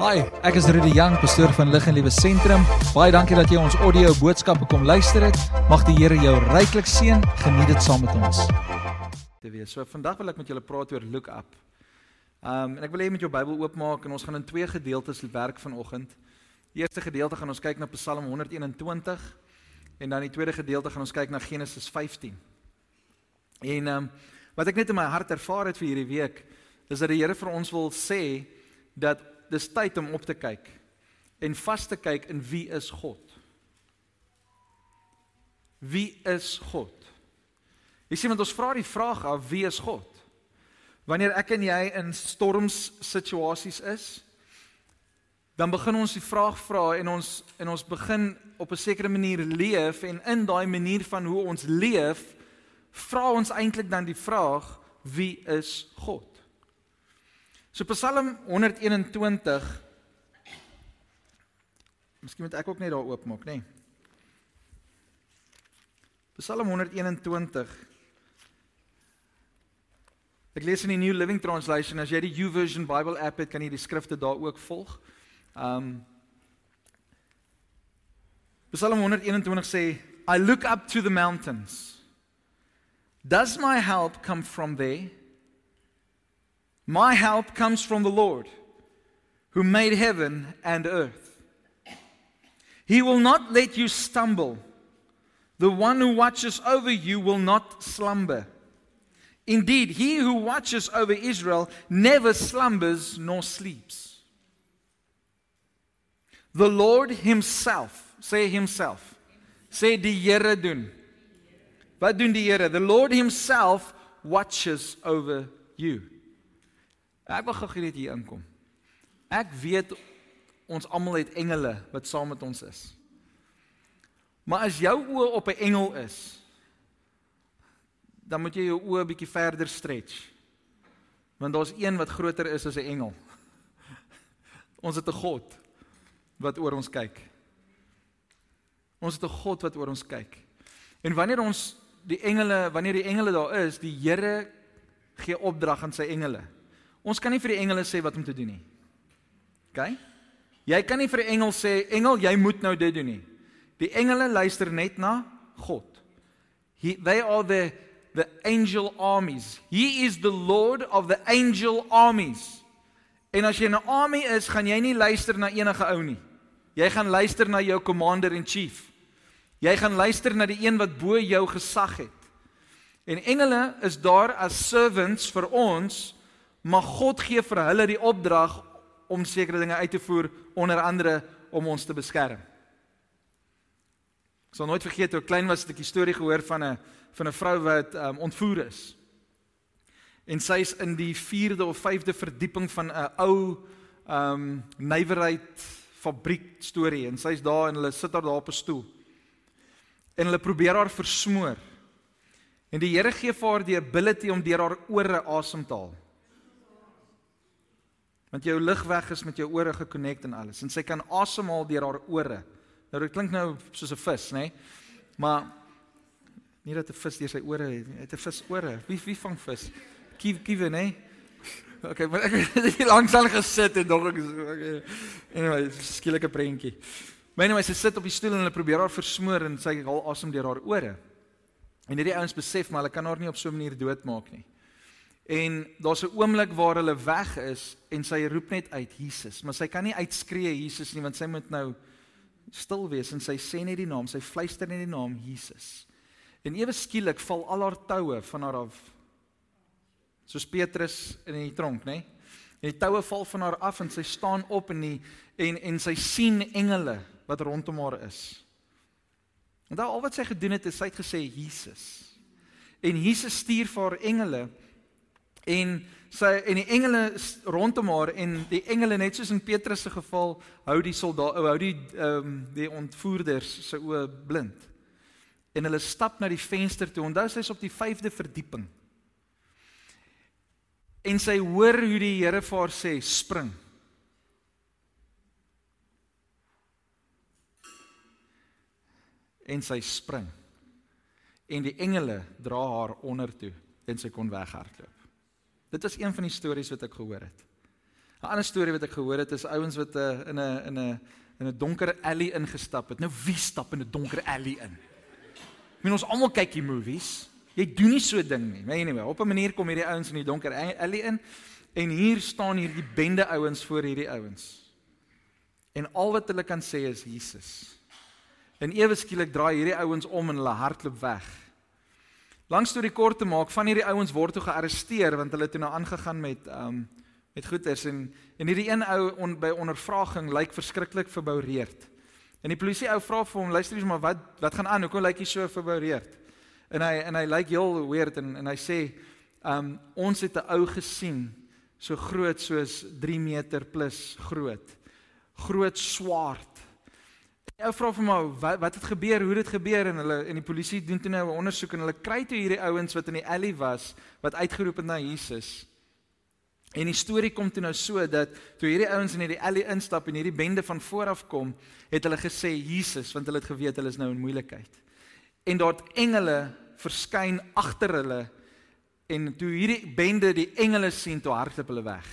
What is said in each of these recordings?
Hi, ek is Rudy Jang, pastoor van Lig en Liewe Sentrum. Baie dankie dat jy ons audio boodskappe kom luister het. Mag die Here jou ryklik seën. Geniet dit saam met ons. te wees. So vandag wil ek met julle praat oor look up. Um en ek wil hê jy moet jou Bybel oopmaak en ons gaan in twee gedeeltes werk vanoggend. Die eerste gedeelte gaan ons kyk na Psalm 121 en dan die tweede gedeelte gaan ons kyk na Genesis 15. En um wat ek net in my hart ervaar het vir hierdie week is dat die Here vir ons wil sê dat dis tyd om op te kyk en vas te kyk in wie is God? Wie is God? Jy sien want ons vra die vraag af wie is God? Wanneer ek en jy in storms situasies is, dan begin ons die vraag vra en ons en ons begin op 'n sekere manier leef en in daai manier van hoe ons leef, vra ons eintlik dan die vraag wie is God? So Psalm 121 Miskien moet ek ook net daar oopmaak, nê? Nee. Psalm 121 Ek lees in die New Living Translation as jy die YouVersion Bible app het, kan jy die skrifte daar ook volg. Um Psalm 121 sê I look up to the mountains. Does my help come from there? My help comes from the Lord, who made heaven and earth. He will not let you stumble. The one who watches over you will not slumber. Indeed, he who watches over Israel never slumbers nor sleeps. The Lord himself, say himself. say die Here doen. The Lord himself watches over you. Ek wil gou net hier inkom. Ek weet ons almal het engele wat saam met ons is. Maar as jou oë op 'n engel is, dan moet jy jou oë bietjie verder stretch. Want daar's een wat groter is as 'n engel. Ons het 'n God wat oor ons kyk. Ons het 'n God wat oor ons kyk. En wanneer ons die engele, wanneer die engele daar is, die Here gee opdrag aan sy engele. Ons kan nie vir die engele sê wat om te doen nie. OK? Jy kan nie vir 'n engel sê engel jy moet nou dit doen nie. Die engele luister net na God. He, they are the the angel armies. He is the lord of the angel armies. En as jy 'n army is, gaan jy nie luister na enige ou nie. Jy gaan luister na jou commander in chief. Jy gaan luister na die een wat bo jou gesag het. En engele is daar as servants vir ons maar God gee vir hulle die opdrag om sekere dinge uit te voer onder andere om ons te beskerm. Ek sal nooit vergeet hoe klein was ek 'n storie gehoor van 'n van 'n vrou wat um, ontvoer is. En sy is in die 4de of 5de verdieping van 'n ou ehm um, nywerheid fabriek storie en sy's daar en hulle sit haar daar op 'n stoel. En hulle probeer haar versmoor. En die Here gee vir haar die ability om deur haar ore asem te haal. Want jou lig weg is met jou ore gekonnekt en alles. En sy kan asemhaal deur haar ore. Nou dit klink nou soos 'n vis, nê? Nee? Maar nie dat 'n vis deur sy ore het nie. Hy het 'n vis ore. Wie wie vang vis? Kiewe kiewe, nê? Nee? Okay, maar ek het hier langs al gesit en dog ek okay. Anyway, skielike prentjie. Maar anyway, sy sit op die stoel en hulle probeer haar versmoor en sy haal asem deur haar ore. En hierdie ouens besef maar hulle kan haar nie op so 'n manier doodmaak nie. En daar's 'n oomblik waar hulle weg is en sy roep net uit Jesus, maar sy kan nie uitskree Jesus nie want sy moet nou stil wees en sy sê net die naam, sy fluister net die naam Jesus. En ewe skielik val al haar toue van haar af. Soos Petrus in die tronk, nê? En die toue val van haar af en sy staan op en die en en sy sien engele wat rondom haar is. Daai al wat sy gedoen het is sy het gesê Jesus. En Jesus stuur vir haar engele En sy en die engele rondom haar en die engele net soos in Petrus se geval hou die soldaat hou die ehm um, die ontvoerders se oë blind. En hulle stap na die venster toe. Onthou sy's op die 5de verdieping. En sy hoor hoe die Here vir haar sê spring. En sy spring. En die engele dra haar onder toe en sy kon weghardloop. Dit is een van die stories wat ek gehoor het. 'n Ander storie wat ek gehoor het is ouens wat uh, in 'n in 'n in 'n donker alley ingestap het. Nou wie stap in 'n donker alley in? Ek meen ons almal kyk hier movies. Jy doen nie so 'n ding nie. Maar anyway, op 'n manier kom hierdie ouens in die donker alley in en hier staan hierdie bende ouens voor hierdie ouens. En al wat hulle kan sê is Jesus. En ewe skielik draai hierdie ouens om en hulle hardloop weg. Langs toe die kort te maak, van hierdie ouens word toe gearresteer want hulle het toe nou aangegaan met um met goeters en en hierdie een ou on, by ondervraging lyk verskriklik verboureerd. En die polisie ou vra vir hom, luister eens maar wat wat gaan aan? Hoekom lyk jy so verboureerd? En hy en hy lyk heel weird en en hy sê, um ons het 'n ou gesien so groot soos 3 meter plus groot. Groot swart Ou vra vir my wat wat het gebeur, hoe het dit gebeur en hulle en die polisie doen toe nou 'n ondersoek en hulle kry toe hierdie ouens wat in die alley was wat uitgeroep het na Jesus. En die storie kom toe nou so dat toe hierdie ouens in hierdie alley instap en hierdie bende van voor af kom, het hulle gesê Jesus want hulle het geweet hulle is nou in moeilikheid. En daar't engele verskyn agter hulle en toe hierdie bende die engele sien, toe hardloop hulle weg.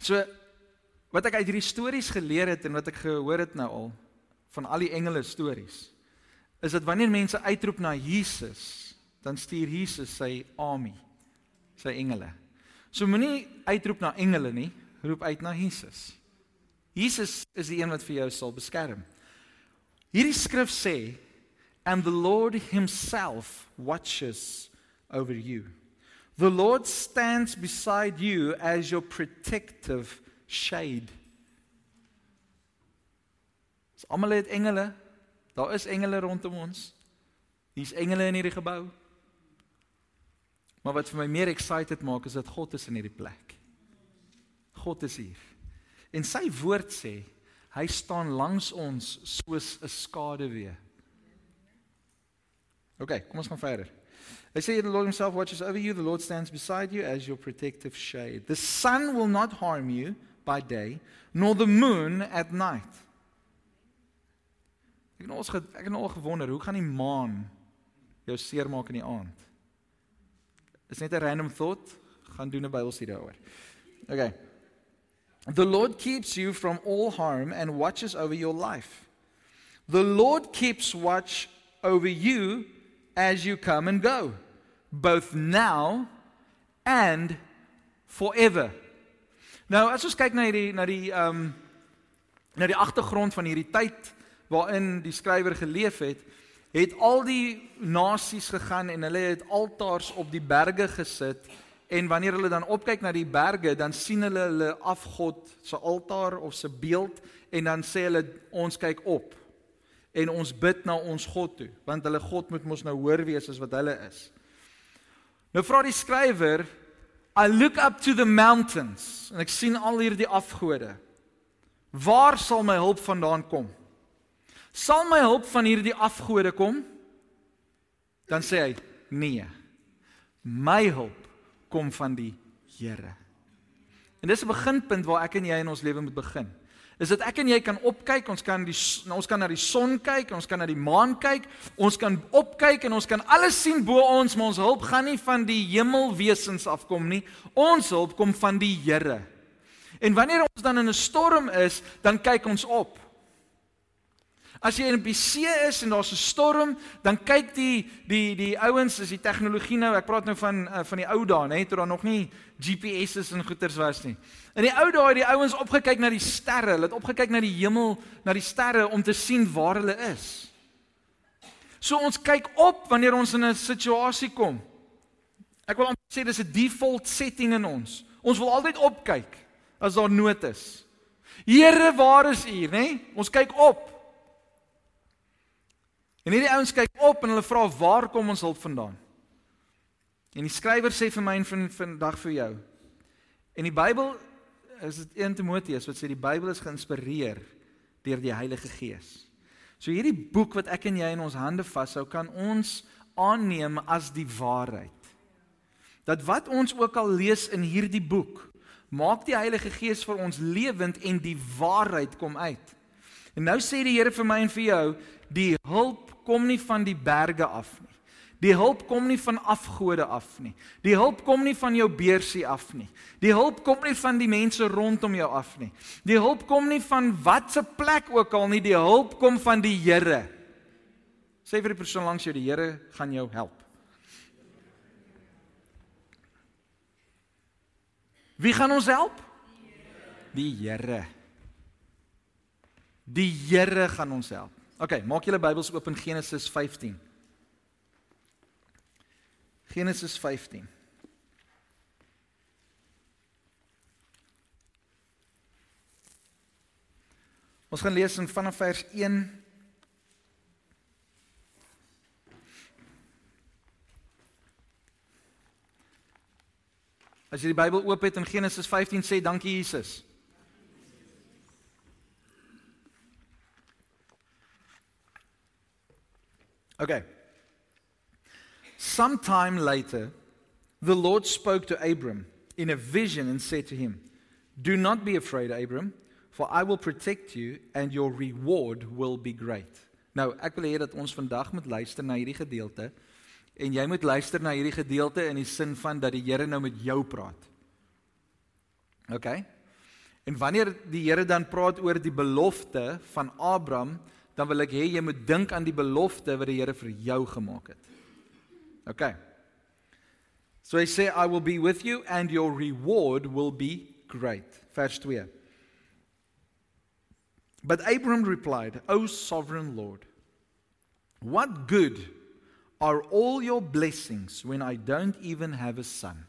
So wat ek uit hierdie stories geleer het en wat ek gehoor het nou al van al die engele stories is dat wanneer mense uitroep na Jesus, dan stuur Jesus sy army, sy engele. So moenie uitroep na engele nie, roep uit na Jesus. Jesus is die een wat vir jou sal beskerm. Hierdie skrif sê and the Lord himself watches over you. The Lord stands beside you as your protective shade. Ons almal het engele. Daar is engele rondom ons. Hier's engele in hierdie gebou. Maar wat vir my meer excited maak is dat God is in hierdie plek. God is hier. En sy woord sê hy staan langs ons soos 'n skaduwee. OK, kom ons gaan verder. They say the Lord himself watches over you, the Lord stands beside you as your protective shade. The sun will not harm you by day nor the moon at night. Ek het ons ek het nou al gewonder, hoe gaan die maan jou seermaak in die aand? Is net 'n random thought, gaan doen 'n Bybelstudie daaroor. Okay. The Lord keeps you from all harm and watches over your life. The Lord keeps watch over you as you come and go, both now and forever. Nou as ons kyk na hierdie na die ehm um, na die agtergrond van hierdie tyd waarin die skrywer geleef het, het al die nasies gegaan en hulle het altaars op die berge gesit en wanneer hulle dan opkyk na die berge, dan sien hulle hulle afgod se altaar of se beeld en dan sê hulle ons kyk op en ons bid na ons God toe, want hulle God moet mos nou hoor wees as wat hulle is. Nou vra die skrywer I look up to the mountains en ek sien al hierdie afgode. Waar sal my hulp vandaan kom? Sal my hulp van hierdie afgode kom? Dan sê hy: Nee. My hulp kom van die Here. En dis 'n beginpunt waar ek en jy in ons lewe moet begin is dat ek en jy kan opkyk, ons kan die ons kan na die son kyk, ons kan na die maan kyk, ons kan opkyk en ons kan alles sien bo ons, maar ons hulp gaan nie van die hemelwesens afkom nie. Ons hulp kom van die Here. En wanneer ons dan in 'n storm is, dan kyk ons op. As jy in 'n see is en daar's 'n storm, dan kyk die die die ouens, is die tegnologie nou, ek praat nou van uh, van die ou dae, nê, toe daar nog nie GPS's en goeters was nie. In die ou dae het die ouens opgekyk na die sterre, hulle het opgekyk na die hemel, na die sterre om te sien waar hulle is. So ons kyk op wanneer ons in 'n situasie kom. Ek wil amper sê dis 'n default setting in ons. Ons wil altyd opkyk as daar nood is. Here, waar is U, nê? Ons kyk op. En hierdie ouens kyk op en hulle vra waar kom ons hulp vandaan? En die skrywer sê vir my en vir vandag vir jou. En die Bybel is dit 1 Timoteus wat sê die Bybel is geïnspireer deur die Heilige Gees. So hierdie boek wat ek en jy in ons hande vashou kan ons aanneem as die waarheid. Dat wat ons ook al lees in hierdie boek, maak die Heilige Gees vir ons lewend en die waarheid kom uit. En nou sê die Here vir my en vir jou, die hulp kom nie van die berge af nie. Die hulp kom nie van afgode af nie. Die hulp kom nie van jou beursie af nie. Die hulp kom nie van die mense rondom jou af nie. Die hulp kom nie van watse plek ook al nie. Die hulp kom van die Here. Sê vir die persoon langs jou, die Here gaan jou help. Wie gaan ons help? Die Here. Die Here gaan ons help. OK, maak julle Bybels oop in Genesis 15. Genesis 15. Ons gaan lees in vanaf vers 1 As jy die Bybel oop het in Genesis 15 sê dankie Jesus. Okay. Sometime later, the Lord spoke to Abram in a vision and said to him, Do not be afraid, Abram, for I will protect you and your reward will be great. Nou, ek wil hê dat ons vandag moet luister na hierdie gedeelte en jy moet luister na hierdie gedeelte in die sin van dat die Here nou met jou praat. OK? En wanneer die Here dan praat oor die belofte van Abraham, dan wil ek hê jy moet dink aan die belofte wat die Here vir jou gemaak het. OK. So hy sê I will be with you and your reward will be great. Vers 2. But Abraham replied, "O sovereign Lord, what good are all your blessings when I don't even have a son?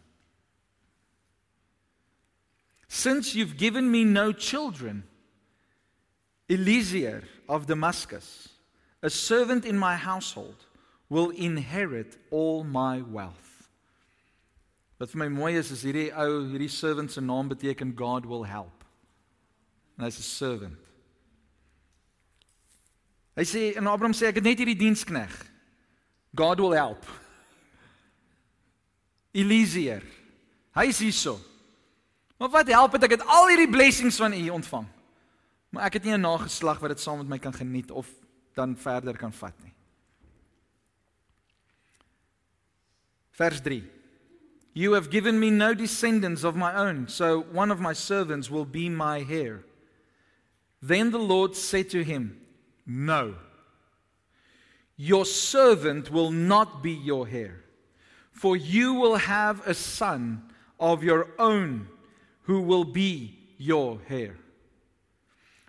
Since you've given me no children, Eliezer of Damascus, a servant in my household, will inherit all my wealth. Wat vir my mooi is is hierdie ou, hierdie servant se naam beteken God will help. En hy's 'n servant. Hy sê en Abraham sê ek het net hierdie dienskneg. God will help. Eliezer. Hy's hierso. Maar wat help dit ek het al hierdie blessings van u ontvang? Maar ek het nie 'n nageslag wat dit saam met my kan geniet of dan verder kan vat nie. Vers 3. You have given me no descendants of my own, so one of my servants will be my heir. Then the Lord said to him, No. Your servant will not be your heir, for you will have a son of your own who will be your heir.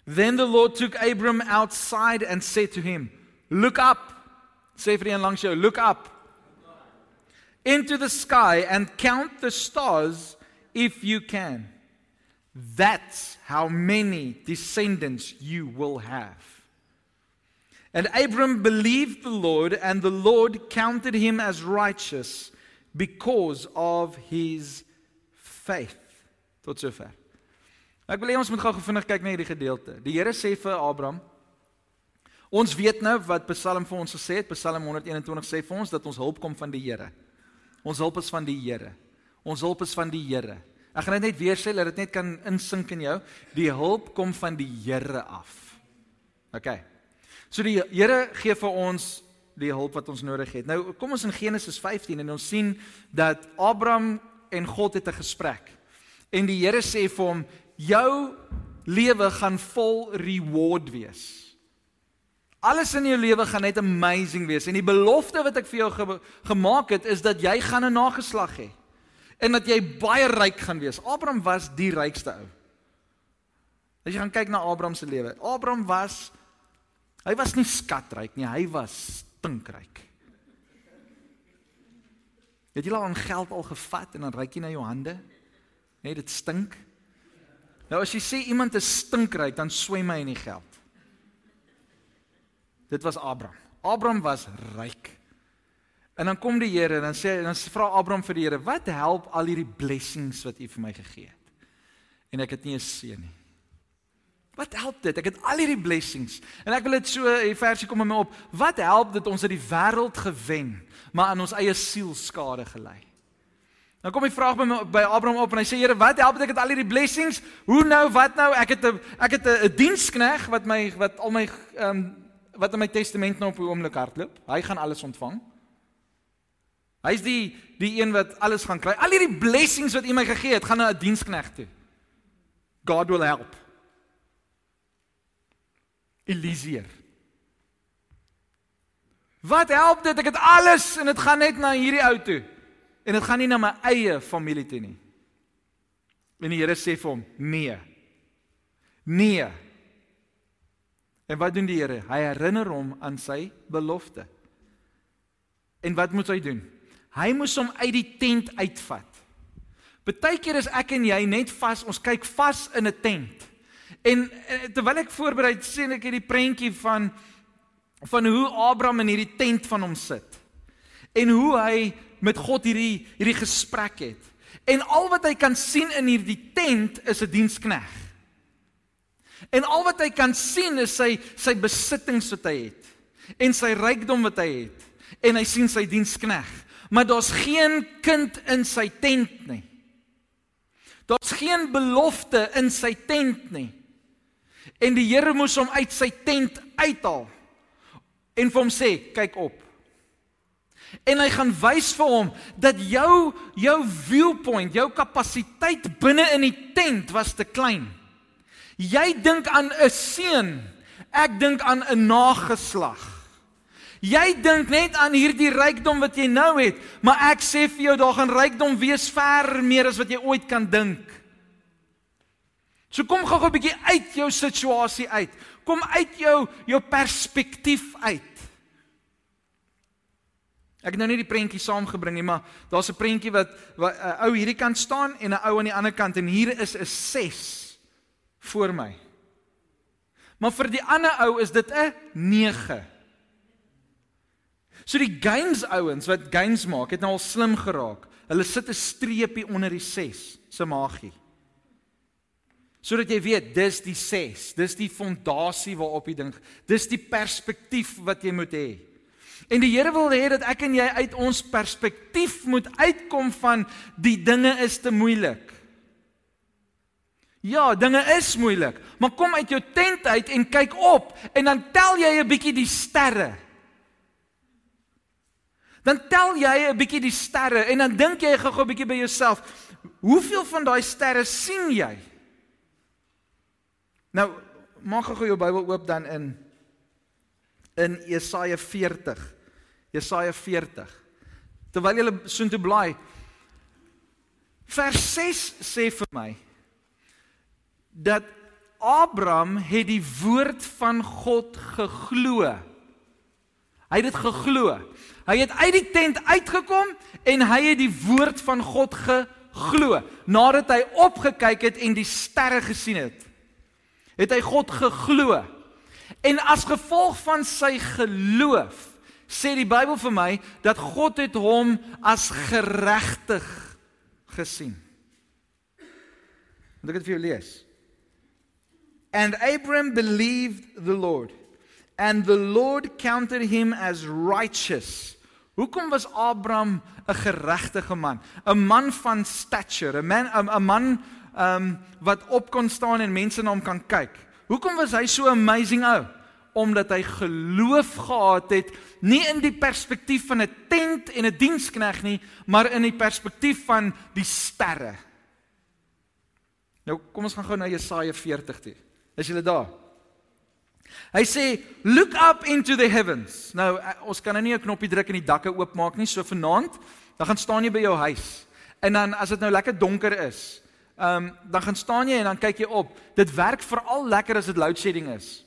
Then the Lord took Abram outside and said to him, Look up. Sê langs jou, look up. Into the sky and count the stars if you can. That's how many descendants you will have. And Abram believed the Lord, and the Lord counted him as righteous because of his faith. Tot sover. Ek wil hê ons moet gou vinnig kyk na hierdie gedeelte. Die Here sê vir Abraham Ons weet nou wat Psalm vir ons gesê het. Psalm 121 sê vir ons dat ons hulp kom van die Here. Ons hulp is van die Here. Ons hulp is van die Here. Ek gaan dit net weer sê dat dit net kan insink in jou. Die hulp kom van die Here af. OK. So die Here gee vir ons die hulp wat ons nodig het. Nou kom ons in Genesis 15 en ons sien dat Abraham en God het 'n gesprek. En die Here sê vir hom, jou lewe gaan vol reward wees. Alles in jou lewe gaan net amazing wees en die belofte wat ek vir jou ge gemaak het is dat jy gaan 'n nageslag hê en dat jy baie ryk gaan wees. Abraham was die rykste ou. As jy gaan kyk na Abraham se lewe. Abraham was hy was nie skatryk nie, hy was stinkryk. Het jy al aan geld al gevat en dan ryk jy na jou hande? Net dit stink. Nou as jy sê iemand is stinkryk, dan swem hy in die geld. Dit was Abraham. Abraham was ryk. En dan kom die Here en dan sê dan vra Abraham vir die Here, "Wat help al hierdie blessings wat U vir my gegee het?" En ek het nie 'n seun nie. Wat help dit? Ek het al hierdie blessings. En ek wil dit so, hier versie kom in my op. Wat help dit ons het die wêreld gewen, maar aan ons eie siel skade gelei? Dan kom die vraag by my, by Abraham op en hy sê Here, wat help dit ek het al hierdie blessings? Hoe nou? Wat nou? Ek het 'n ek het 'n dienskneg wat my wat al my ehm um, wat in my testament nou op die oomblik hardloop. Hy gaan alles ontvang. Hy's die die een wat alles gaan kry. Al hierdie blessings wat U my gegee het, gaan na 'n dienskneg toe. God will help. Elisier. Wat help dit? Ek het alles en dit gaan net na hierdie ou toe. En dit gaan nie na my eie familie toe nie. En die Here sê vir hom: "Nee. Nee." En wat doen die Here? Hy herinner hom aan sy belofte. En wat moet hy doen? Hy moes hom uit die tent uitvat. Partykeer is ek en jy net vas, ons kyk vas in 'n tent. En terwyl ek voorberei sien ek hierdie prentjie van van hoe Abraham in hierdie tent van hom sit. En hoe hy met God hierdie hierdie gesprek het. En al wat hy kan sien in hierdie tent is 'n dienskneg. En al wat hy kan sien is sy sy besittings wat hy het en sy rykdom wat hy het en hy sien sy dienskneg. Maar daar's geen kind in sy tent nie. Daar's geen belofte in sy tent nie. En die Here moes hom uit sy tent uithaal en vir hom sê, kyk op. En hy gaan wys vir hom dat jou jou viewpoint, jou kapasiteit binne in die tent was te klein. Jy dink aan 'n seun, ek dink aan 'n nageslag. Jy dink net aan hierdie rykdom wat jy nou het, maar ek sê vir jou daar gaan rykdom wees ver meer as wat jy ooit kan dink. So kom gou-gou 'n bietjie uit jou situasie uit. Kom uit jou jou perspektief uit. Ek het nou nie die prentjie saamgebring nie, maar daar's 'n prentjie wat 'n ou hierdie kant staan en 'n ou aan die ander kant en hier is 'n 6 voor my. Maar vir die ander ou is dit 'n 9. So die games ouens wat games maak, het nou al slim geraak. Hulle sit 'n streepie onder die 6 se magie. Sodat jy weet, dis die 6, dis die fondasie waarop jy dink. Dis die perspektief wat jy moet hê. En die Here wil hê dat ek en jy uit ons perspektief moet uitkom van die dinge is te moeilik. Ja, dinge is moeilik, maar kom uit jou tent uit en kyk op en dan tel jy 'n bietjie die sterre. Dan tel jy 'n bietjie die sterre en dan dink jy gou-gou 'n bietjie by jouself, hoeveel van daai sterre sien jy? Nou, maak gou jou Bybel oop dan in in Jesaja 40. Jesaja 40. Terwyl jy soontoe blaai. Vers 6 sê vir my dat Abraham het die woord van God geglo. Hy het dit geglo. Hy het uit die tent uitgekom en hy het die woord van God geglo. Nadat hy opgekyk het en die sterre gesien het, het hy God geglo. En as gevolg van sy geloof sê die Bybel vir my dat God het hom as geregtig gesien. Moet ek dit vir jou lees? And Abraham believed the Lord and the Lord counted him as righteous. Hoekom was Abraham 'n geregtige man? 'n Man van stature, 'n man 'n man um wat op kon staan en mense na hom kan kyk. Hoekom was hy so amazing ou? omdat hy geloof gehad het nie in die perspektief van 'n tent en 'n dienskneg nie, maar in die perspektief van die sterre. Nou kom ons gaan gou na Jesaja 40 toe. Is julle daar? Hy sê, "Look up into the heavens." Nou eh, ons kan nou nie 'n knoppie druk en die dakke oopmaak nie, so vanaand, dan gaan staan jy by jou huis. En dan as dit nou lekker donker is, ehm um, dan gaan staan jy en dan kyk jy op. Dit werk veral lekker as dit load shedding is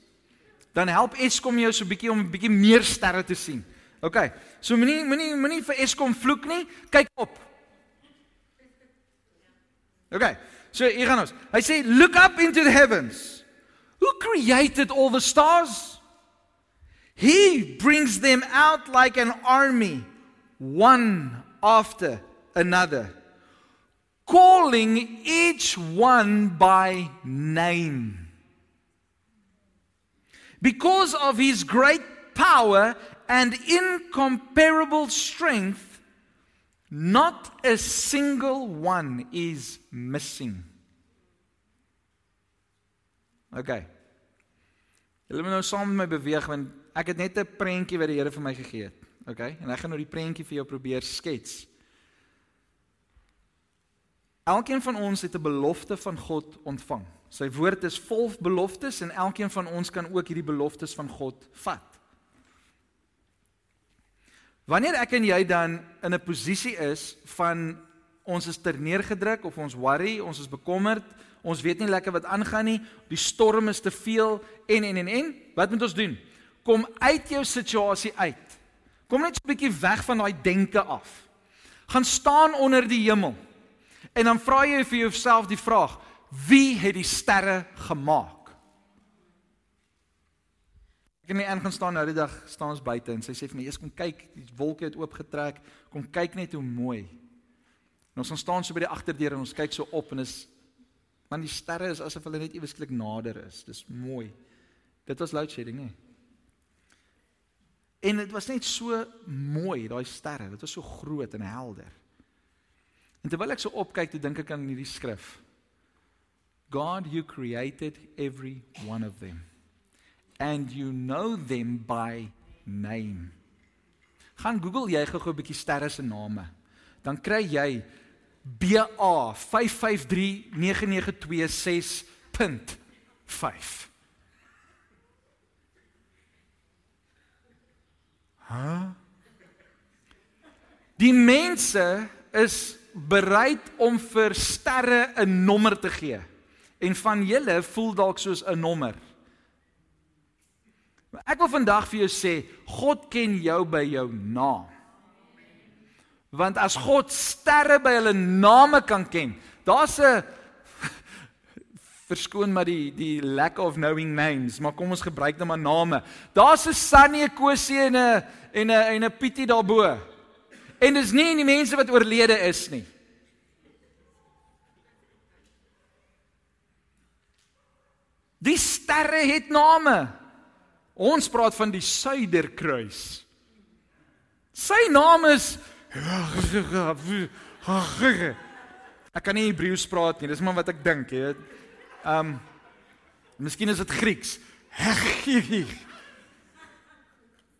dan help Eskom jou so 'n bietjie om 'n bietjie meer sterre te sien. OK. So moenie moenie moenie vir Eskom vloek nie. Kyk op. OK. So hier gaan ons. Hy sê look up into the heavens. Who created all the stars? He brings them out like an army, one after another, calling each one by name. Because of his great power and incomparable strength, not a single one is missing. Okay. Julle moet nou saam met my beweeg want ek het net 'n prentjie wat die Here vir my gegee het. Okay? En ek gaan nou die prentjie vir jou probeer skets. Elkeen van ons het 'n belofte van God ontvang. Sy woord is vol beloftes en elkeen van ons kan ook hierdie beloftes van God vat. Wanneer ek en jy dan in 'n posisie is van ons is terneergedruk of ons worry, ons is bekommerd, ons weet nie lekker wat aangaan nie, die storm is te veel en en en en, wat moet ons doen? Kom uit jou situasie uit. Kom net so 'n bietjie weg van daai denke af. Gaan staan onder die hemel. En dan vra jy vir jouself die vraag: Wie het die sterre gemaak? Ek het net aangaan staan nou die dag staan ons buite en sy sê vir my: "Eers kom kyk, die wolke het oopgetrek. Kom kyk net hoe mooi." En ons staan so by die agterdeur en ons kyk so op en is want die sterre is asof hulle net eweslik nader is. Dis mooi. Dit was load shedding, hè. En dit was net so mooi, daai sterre. Dit was so groot en helder. En terwyl ek so opkyk, toe dink ek aan hierdie skrif. God you created every one of them and you know them by name. Gaan Google jy gou-gou 'n bietjie sterre se name. Dan kry jy BA 553992.5. Hæ? Die mense is bereid om vir sterre 'n nommer te gee. En van julle voel dalk soos 'n nommer. Ek wil vandag vir jou sê, God ken jou by jou naam. Want as God sterre by hulle name kan ken, daar's 'n verskoon maar die die lack of knowing names, maar kom ons gebruik net maar name. Daar's 'n Sunny, 'n Kosie en 'n en 'n en 'n Pietie daarbo. En dis nie die mense wat oorlede is nie. Die sterre het name. Ons praat van die Suiderkruis. Sy naam is Ek kan nie Hebreëus praat nie, dis maar wat ek dink, jy weet. Um Miskien is dit Grieks.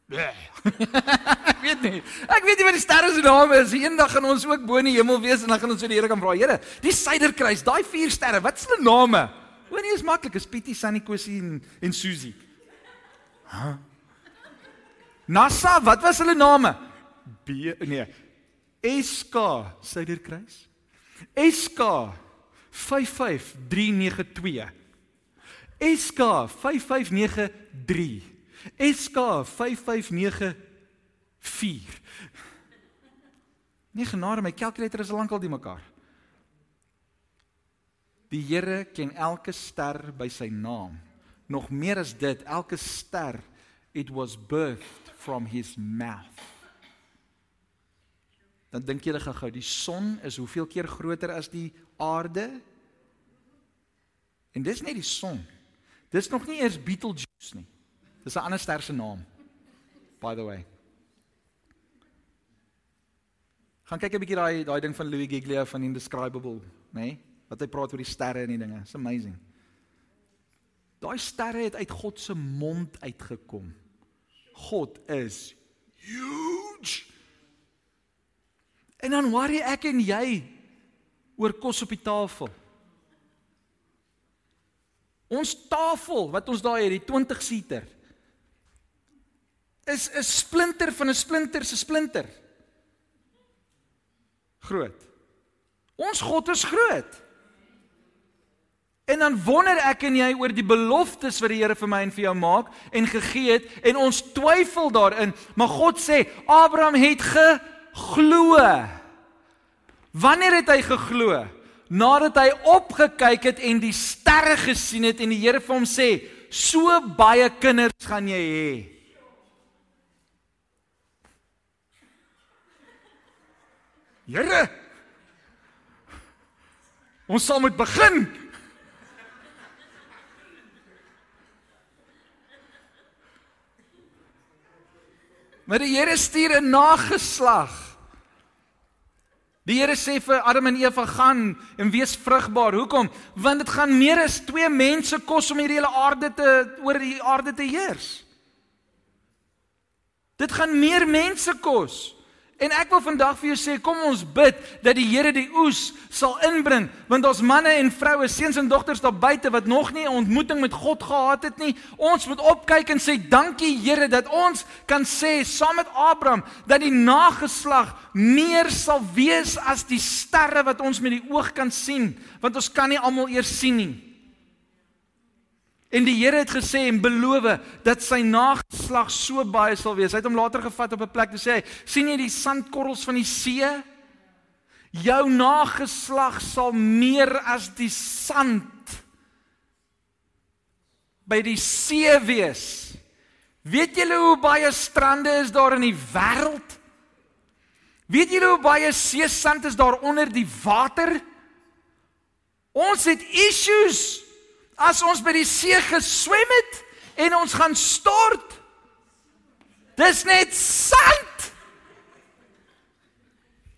Ek weet nie. Ek weet nie wat die sterre se name is. Eendag gaan ons ook bo in die hemel wees en dan gaan ons vir die Here kan vra, Here, die Suiderkruis, daai vier sterre, wat is hulle name? Hoe nie is maklik, is Pietie, Sunny, Kosie en en Susie. Hæ? Huh? NASA, wat was hulle name? B nee. SK Suiderkruis. SK 55392. SK 5593. SK 5594. Nee genade, my kalkulator is lankal die mekaar. Die Here ken elke ster by sy naam. Nog meer as dit, elke ster it was birthed from his mouth. Dan dink jy gou-gou, die son is hoeveel keer groter as die aarde? En dis net die son. Dis nog nie eers Betelgeuse nie. Dis 'n ander ster se naam. By the way. Gaan kyk 'n bietjie daai daai ding van Louis Giglia van Indescribable, nê? Nee? Wat hy praat oor die sterre en die dinge. It's amazing. Daai sterre het uit God se mond uitgekom. God is huge. En dan worry ek en jy oor kos op die tafel. Ons tafel wat ons daar het, die 20 seater is 'n splinter van 'n splinter se splinter. Groot. Ons God is groot. En dan wonder ek en jy oor die beloftes wat die Here vir my en vir jou maak en gegee het en ons twyfel daarin, maar God sê Abraham het geglo. Wanneer het hy geglo? Nadat hy opgekyk het en die sterre gesien het en die Here vir hom sê, "So baie kinders gaan jy hê." Here Ons sal moet begin. Maar die Here stuur 'n nageslag. Die Here sê vir Adam en Eva gaan en wees vrugbaar. Hoekom? Want dit gaan meer as twee mense kos om hierdie hele aarde te oor die aarde te heers. Dit gaan meer mense kos. En ek wil vandag vir jou sê, kom ons bid dat die Here die oes sal inbring, want ons manne en vroue, seuns en dogters daar buite wat nog nie 'n ontmoeting met God gehad het nie, ons moet opkyk en sê dankie Here dat ons kan sê saam met Abraham dat die nageslag meer sal wees as die sterre wat ons met die oog kan sien, want ons kan nie almal eers sien nie. En die Here het gesê en beloof dat sy nageslag so baie sal wees. Hy het hom later gevat op 'n plek te sê, sien jy die sandkorrels van die see? Jou nageslag sal meer as die sand by die see wees. Weet julle hoe baie strande is daar in die wêreld? Weet julle hoe baie seesand is daar onder die water? Ons het issues as ons by die see geswem het en ons gaan stort. Dis net sand.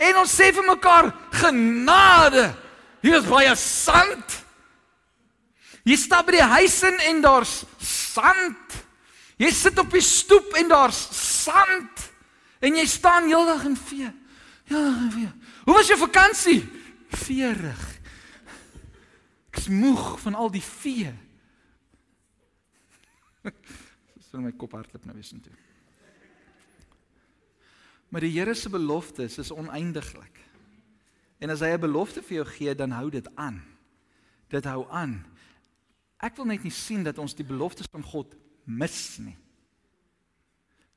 En ons sê vir mekaar genade. Hier is baie sand. Jy stap by die huis in en daar's sand. Jy sit op die stoep en daar's sand. En jy staan heeldag en vee. Ja, vee. Hoe was jou vakansie? Veerig. Ek's moeg van al die vee. Dis in my kop hardloop nou weer sin toe. Maar die Here se beloftes is oneindiglik. En as hy 'n belofte vir jou gee, dan hou dit aan. Dit hou aan. Ek wil net nie sien dat ons die beloftes van God mis nie.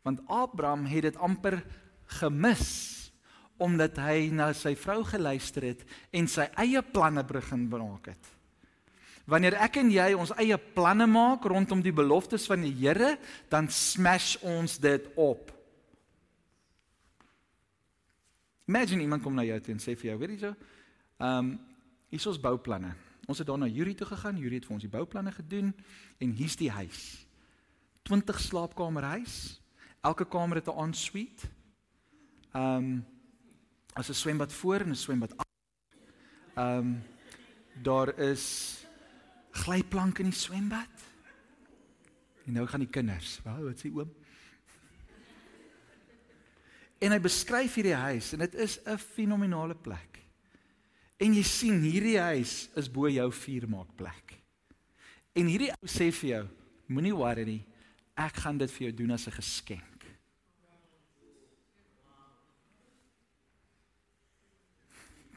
Want Abraham het dit amper gemis omdat hy na sy vrou geluister het en sy eie planne begin maak het. Wanneer ek en jy ons eie planne maak rondom die beloftes van die Here, dan smash ons dit op. Imagine iemand kom na jou toe en sê vir jou, weet jy so, ehm um, hier is ons bouplanne. Ons het daar na Yuri toe gegaan. Yuri het vir ons die bouplanne gedoen en hier's die huis. 20 slaapkamer huis. Elke kamer het 'n ensuite. Ehm um, as 'n swembad voor en 'n swembad agter. Ehm um, daar is glyplank in die swembad. En nou gaan die kinders, wou wat sê oom? En hy beskryf hierdie huis en dit is 'n fenominale plek. En jy sien hierdie huis is bo jou vuurmaakplek. En hierdie ou sê vir jou, moenie worry nie, ek gaan dit vir jou doen as 'n geskenk.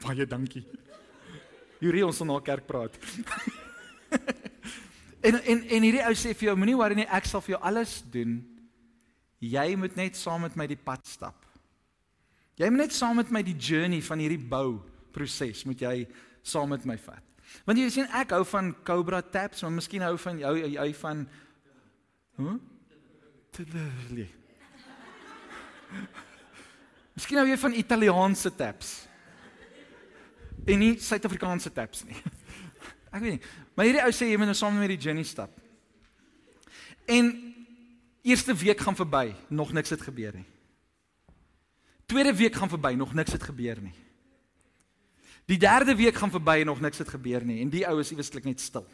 Baie dankie. Hierdie ons sal na kerk praat. en en en hierdie ou sê vir jou moenie worry nie, ek sal vir jou alles doen. Jy moet net saam met my die pad stap. Jy moet net saam met my die journey van hierdie bou proses moet jy saam met my vat. Want jy sien ek hou van Cobra taps, maar miskien hou van jou jy van Huh? Tadali. Miskien hou jy van Italiaanse taps. En nie Suid-Afrikaanse taps nie. Ek weet nie. Maar hierdie ou sê jy moet nou saam met die journey stap. En eerste week gaan verby, nog niks het gebeur nie. Tweede week gaan verby, nog niks het gebeur nie. Die derde week gaan verby en nog niks het gebeur nie en die ou is ieweslik net stil.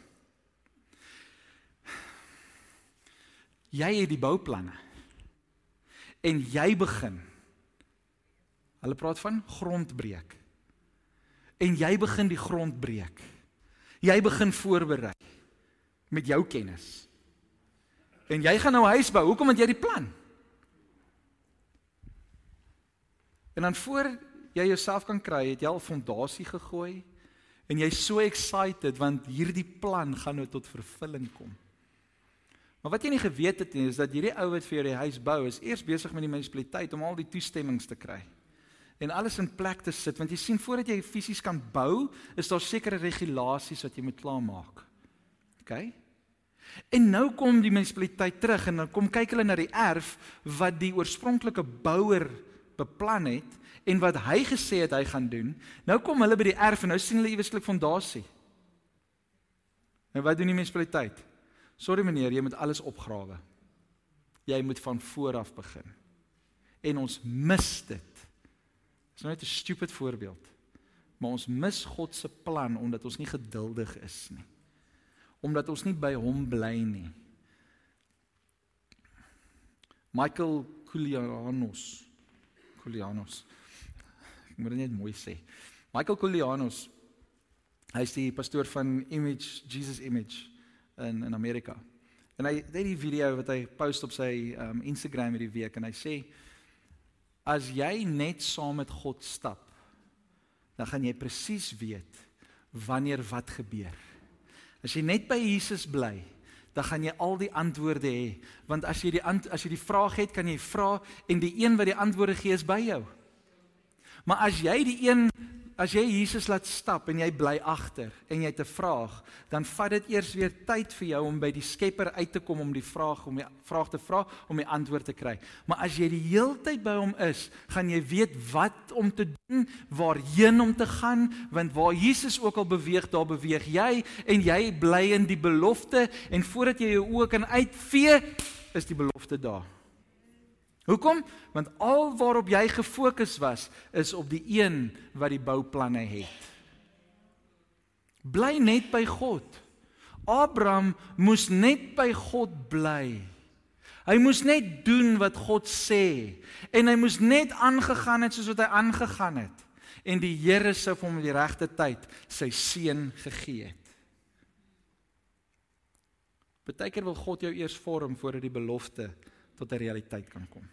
Jy het die bouplanne. En jy begin. Hulle praat van grondbreek. En jy begin die grond breek. Jy begin voorberei met jou kennis. En jy gaan nou huis bou. Hoekom het jy die plan? En dan voor jy jouself kan kry, het jy al fondasie gegooi en jy's so excited want hierdie plan gaan nou tot vervulling kom. Maar wat jy nie geweet het nie is dat hierdie ou wat vir jou die huis bou is eers besig met die munisipaliteit om al die toestemmings te kry en alles in plek te sit want jy sien voordat jy fisies kan bou is daar sekere regulasies wat jy moet klaarmaak. OK? En nou kom die munisipaliteit terug en dan kom kyk hulle na die erf wat die oorspronklike bouer beplan het en wat hy gesê het hy gaan doen. Nou kom hulle by die erf en nou sien hulle ieweslik fondasie. En wat doen die munisipaliteit? Sorry meneer, jy moet alles opgrawe. Jy moet van voor af begin. En ons mis dit Dis nou net 'n stupid voorbeeld. Maar ons mis God se plan omdat ons nie geduldig is nie. Omdat ons nie by hom bly nie. Michael Koulianos. Koulianos. Ek moet dit net mooi sê. Michael Koulianos. Hy's die pastoor van Image Jesus Image in in Amerika. En hy het hierdie video wat hy post op sy um Instagram hierdie week en hy sê as jy net saam met God stap, dan gaan jy presies weet wanneer wat gebeur. As jy net by Jesus bly, dan gaan jy al die antwoorde hê, want as jy die as jy die vraag het, kan jy vra en die een wat die antwoorde gee is by jou. Maar as jy die een as jy Jesus laat stap en jy bly agter en jy het 'n vraag, dan vat dit eers weer tyd vir jou om by die Skepper uit te kom om die vraag om die vraag te vra om die antwoord te kry. Maar as jy die heeltyd by hom is, gaan jy weet wat om te doen, waarheen om te gaan, want waar Jesus ook al beweeg, daar beweeg jy en jy bly in die belofte en voordat jy jou oë kan uitvee, is die belofte daar. Hoekom? Want al waarop jy gefokus was is op die een wat die bouplanne het. Bly net by God. Abraham moes net by God bly. Hy moes net doen wat God sê en hy moes net aangegaan het soos wat hy aangegaan het en die Here sou vir hom in die regte tyd sy seun gegee het. Partykeer wil God jou eers vorm voordat die belofte tot 'n realiteit kan kom.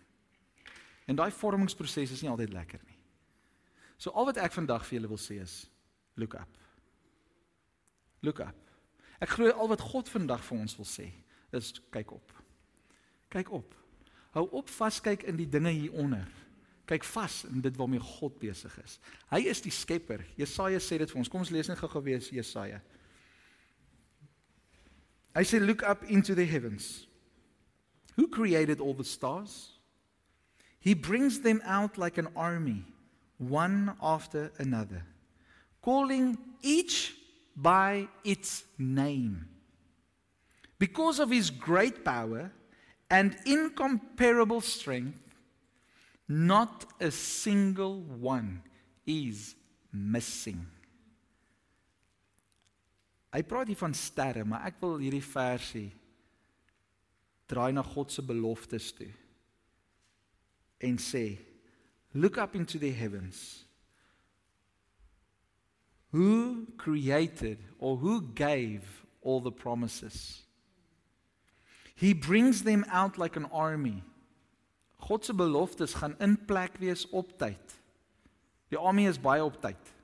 En daai vormingsproses is nie altyd lekker nie. So al wat ek vandag vir julle wil sê is look up. Look up. Ek glo al wat God vandag vir ons wil sê is kyk op. Kyk op. Hou op vaskyk in die dinge hieronder. Kyk vas in dit waarmee God besig is. Hy is die skepper. Jesaja sê dit vir ons. Kom ons lees net gou-gou weer Jesaja. Hy sê look up into the heavens. Who created all the stars? He brings them out like an army, one after another, calling each by its name. Because of his great power and incomparable strength, not a single one is missing. Hy praat hier van sterre, maar ek wil hierdie versie draai na God se beloftes toe en sê look up into the heavens who created or who gave all the promises he brings them out like an army God se beloftes gaan in plek wees op tyd die army is baie op tyd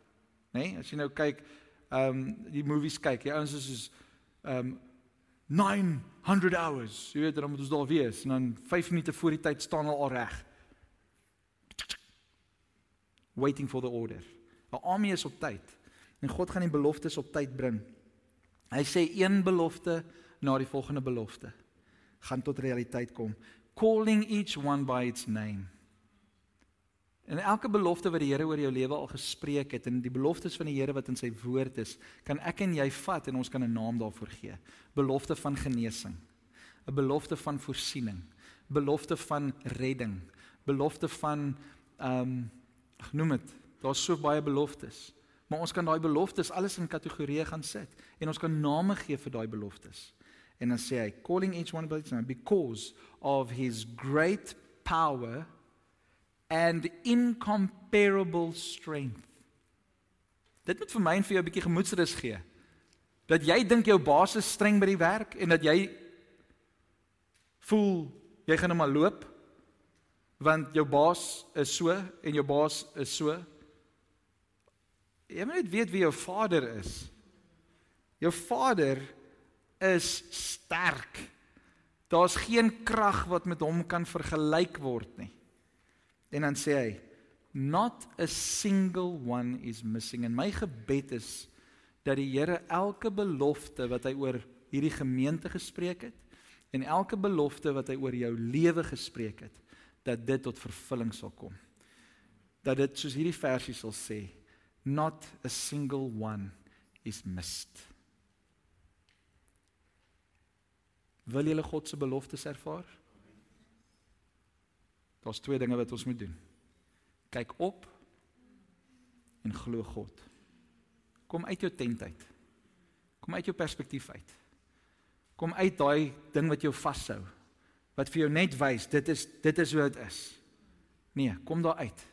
nê nee? as jy nou kyk ehm um, die movies kyk jy ouens is soos ehm um, 900 hours. Jy weet dan moet ons daar wees en dan 5 minute voor die tyd staan hulle al reg. Waiting for the order. 'n Army is op tyd. En God gaan die beloftes op tyd bring. Hy sê een belofte na die volgende belofte gaan tot realiteit kom. Calling each one by its name. En elke belofte wat die Here oor jou lewe al gespreek het en die beloftes van die Here wat in sy woord is, kan ek en jy vat en ons kan 'n naam daarvoor gee. Belofte van genesing, 'n belofte van voorsiening, belofte van redding, belofte van ehm um, noem dit, daar's so baie beloftes. Maar ons kan daai beloftes alles in kategorieë gaan sit en ons kan name gee vir daai beloftes. En dan sê hy calling each one by its name because of his great power and incomparable strength. Dit moet vir my en vir jou 'n bietjie gemoedsrus gee. Dat jy dink jou baas is streng by die werk en dat jy voel jy gaan net maar loop want jou baas is so en jou baas is so. Jy moet net weet wie jou vader is. Jou vader is sterk. Daar's geen krag wat met hom kan vergelyk word nie. En dan sê hy not a single one is missing en my gebed is dat die Here elke belofte wat hy oor hierdie gemeente gespreek het en elke belofte wat hy oor jou lewe gespreek het dat dit tot vervulling sal kom dat dit soos hierdie versie sal sê not a single one is missed wil jy God se beloftes ervaar Daar's twee dinge wat ons moet doen. Kyk op en glo God. Kom uit jou tent uit. Kom uit jou perspektief uit. Kom uit daai ding wat jou vashou. Wat vir jou net wys dit is dit is hoe dit is. Nee, kom daar uit.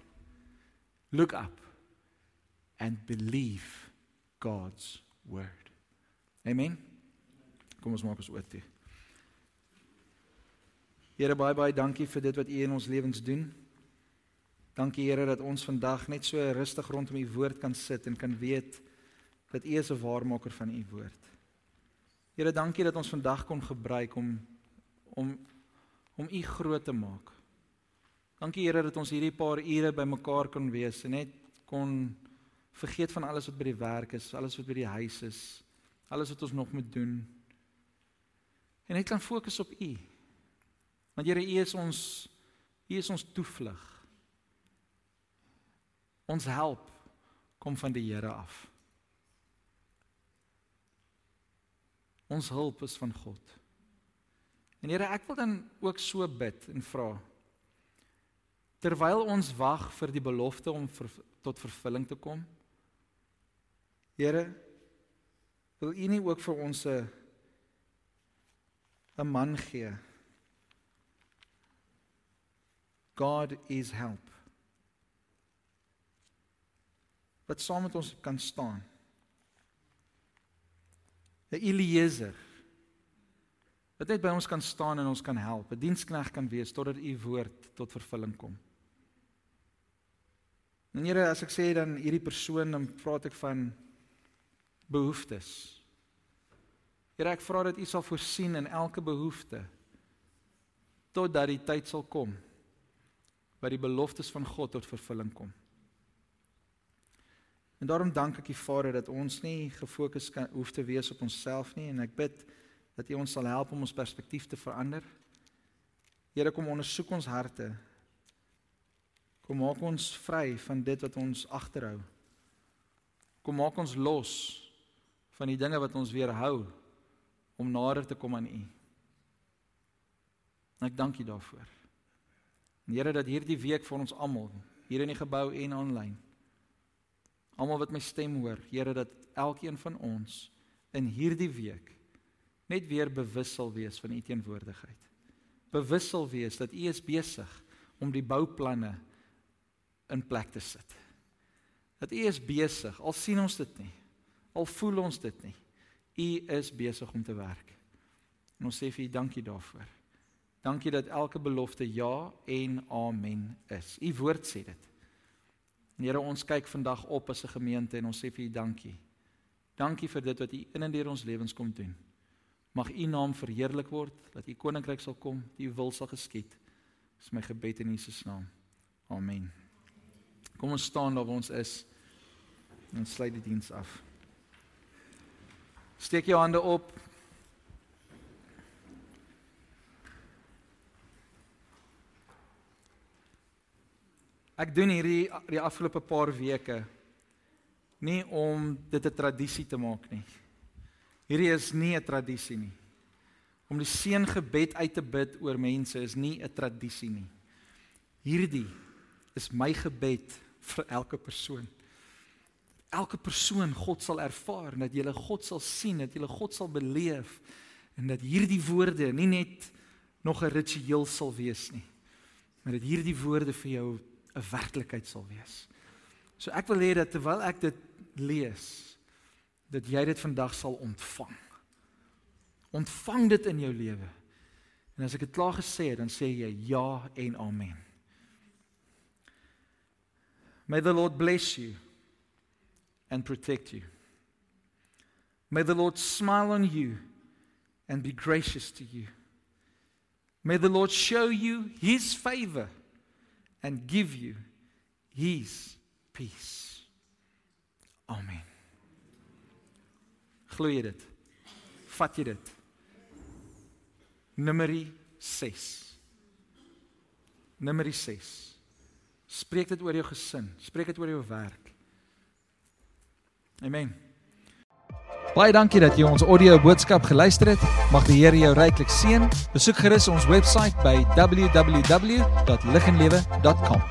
Look up and believe God's word. Amen. Kom ons maak ons oop toe. Here baie baie dankie vir dit wat U in ons lewens doen. Dankie Here dat ons vandag net so rustig rondom U woord kan sit en kan weet dat U is 'n waarmaker van U woord. Here dankie dat ons vandag kon gebruik om om om U groot te maak. Dankie Here dat ons hierdie paar ure bymekaar kon wees en net kon vergeet van alles wat by die werk is, alles wat by die huis is, alles wat ons nog moet doen. En net kan fokus op U. Want Here, U is ons U is ons toevlug. Ons help kom van die Here af. Ons hulp is van God. En Here, ek wil dan ook so bid en vra terwyl ons wag vir die belofte om ver, tot vervulling te kom. Here, wil U nie ook vir ons 'n 'n man gee? God is help. Wat saam met ons kan staan. 'n Eliezer wat net by ons kan staan en ons kan help, 'n dienskneg kan wees totdat u woord tot vervulling kom. En Here, as ek sê dan hierdie persoon dan praat ek van behoeftes. Here, ek vra dat u sal voorsien in elke behoefte totdat die tyd sal kom wat die beloftes van God tot vervulling kom. En daarom dank ek U Vader dat ons nie gefokus kan hoef te wees op onsself nie en ek bid dat U ons sal help om ons perspektief te verander. Here kom ondersoek ons harte. Kom maak ons vry van dit wat ons agterhou. Kom maak ons los van die dinge wat ons weerhou om nader te kom aan U. En ek dank U daarvoor. En Here dat hierdie week vir ons almal hier in die gebou en aanlyn almal wat my stem hoor, Here dat elkeen van ons in hierdie week net weer bewus sal wees van u teenwoordigheid. Bewus sal wees dat u is besig om die bouplanne in plek te sit. Dat u is besig, al sien ons dit nie, al voel ons dit nie. U is besig om te werk. En ons sê vir u dankie daarvoor. Dankie dat elke belofte ja en amen is. U woord sê dit. Here, ons kyk vandag op as 'n gemeente en ons sê vir U dankie. Dankie vir dit wat U in en deur ons lewens kom doen. Mag U naam verheerlik word, dat U koninkryk sal kom, U wil sal geskied. Dis my gebed in Jesus naam. Amen. Kom ons staan waar ons is en sluit die diens af. Steek jou hande op. Ek doen hierdie die afgelope paar weke nie om dit 'n tradisie te maak nie. Hierdie is nie 'n tradisie nie. Om die seëngebed uit te bid oor mense is nie 'n tradisie nie. Hierdie is my gebed vir elke persoon. Elke persoon God sal ervaar dat jy God sal sien, dat jy God sal beleef en dat hierdie woorde nie net nog 'n ritueel sal wees nie, maar dat hierdie woorde vir jou 'n werklikheid sal wees. So ek wil hê dat terwyl ek dit lees, dat jy dit vandag sal ontvang. Ontvang dit in jou lewe. En as ek dit klaar gesê het, dan sê jy ja en amen. May the Lord bless you and protect you. May the Lord smile on you and be gracious to you. May the Lord show you his favor and give you his peace. Amen. Glo jy dit? Vat jy dit? Numeri 6. Numeri 6. Spreek dit oor jou gesin, spreek dit oor jou werk. Amen. Baie dankie dat jy ons audio boodskap geluister het. Mag die Here jou ryklik seën. Besoek gerus ons webwerf by www.liginlewe.com.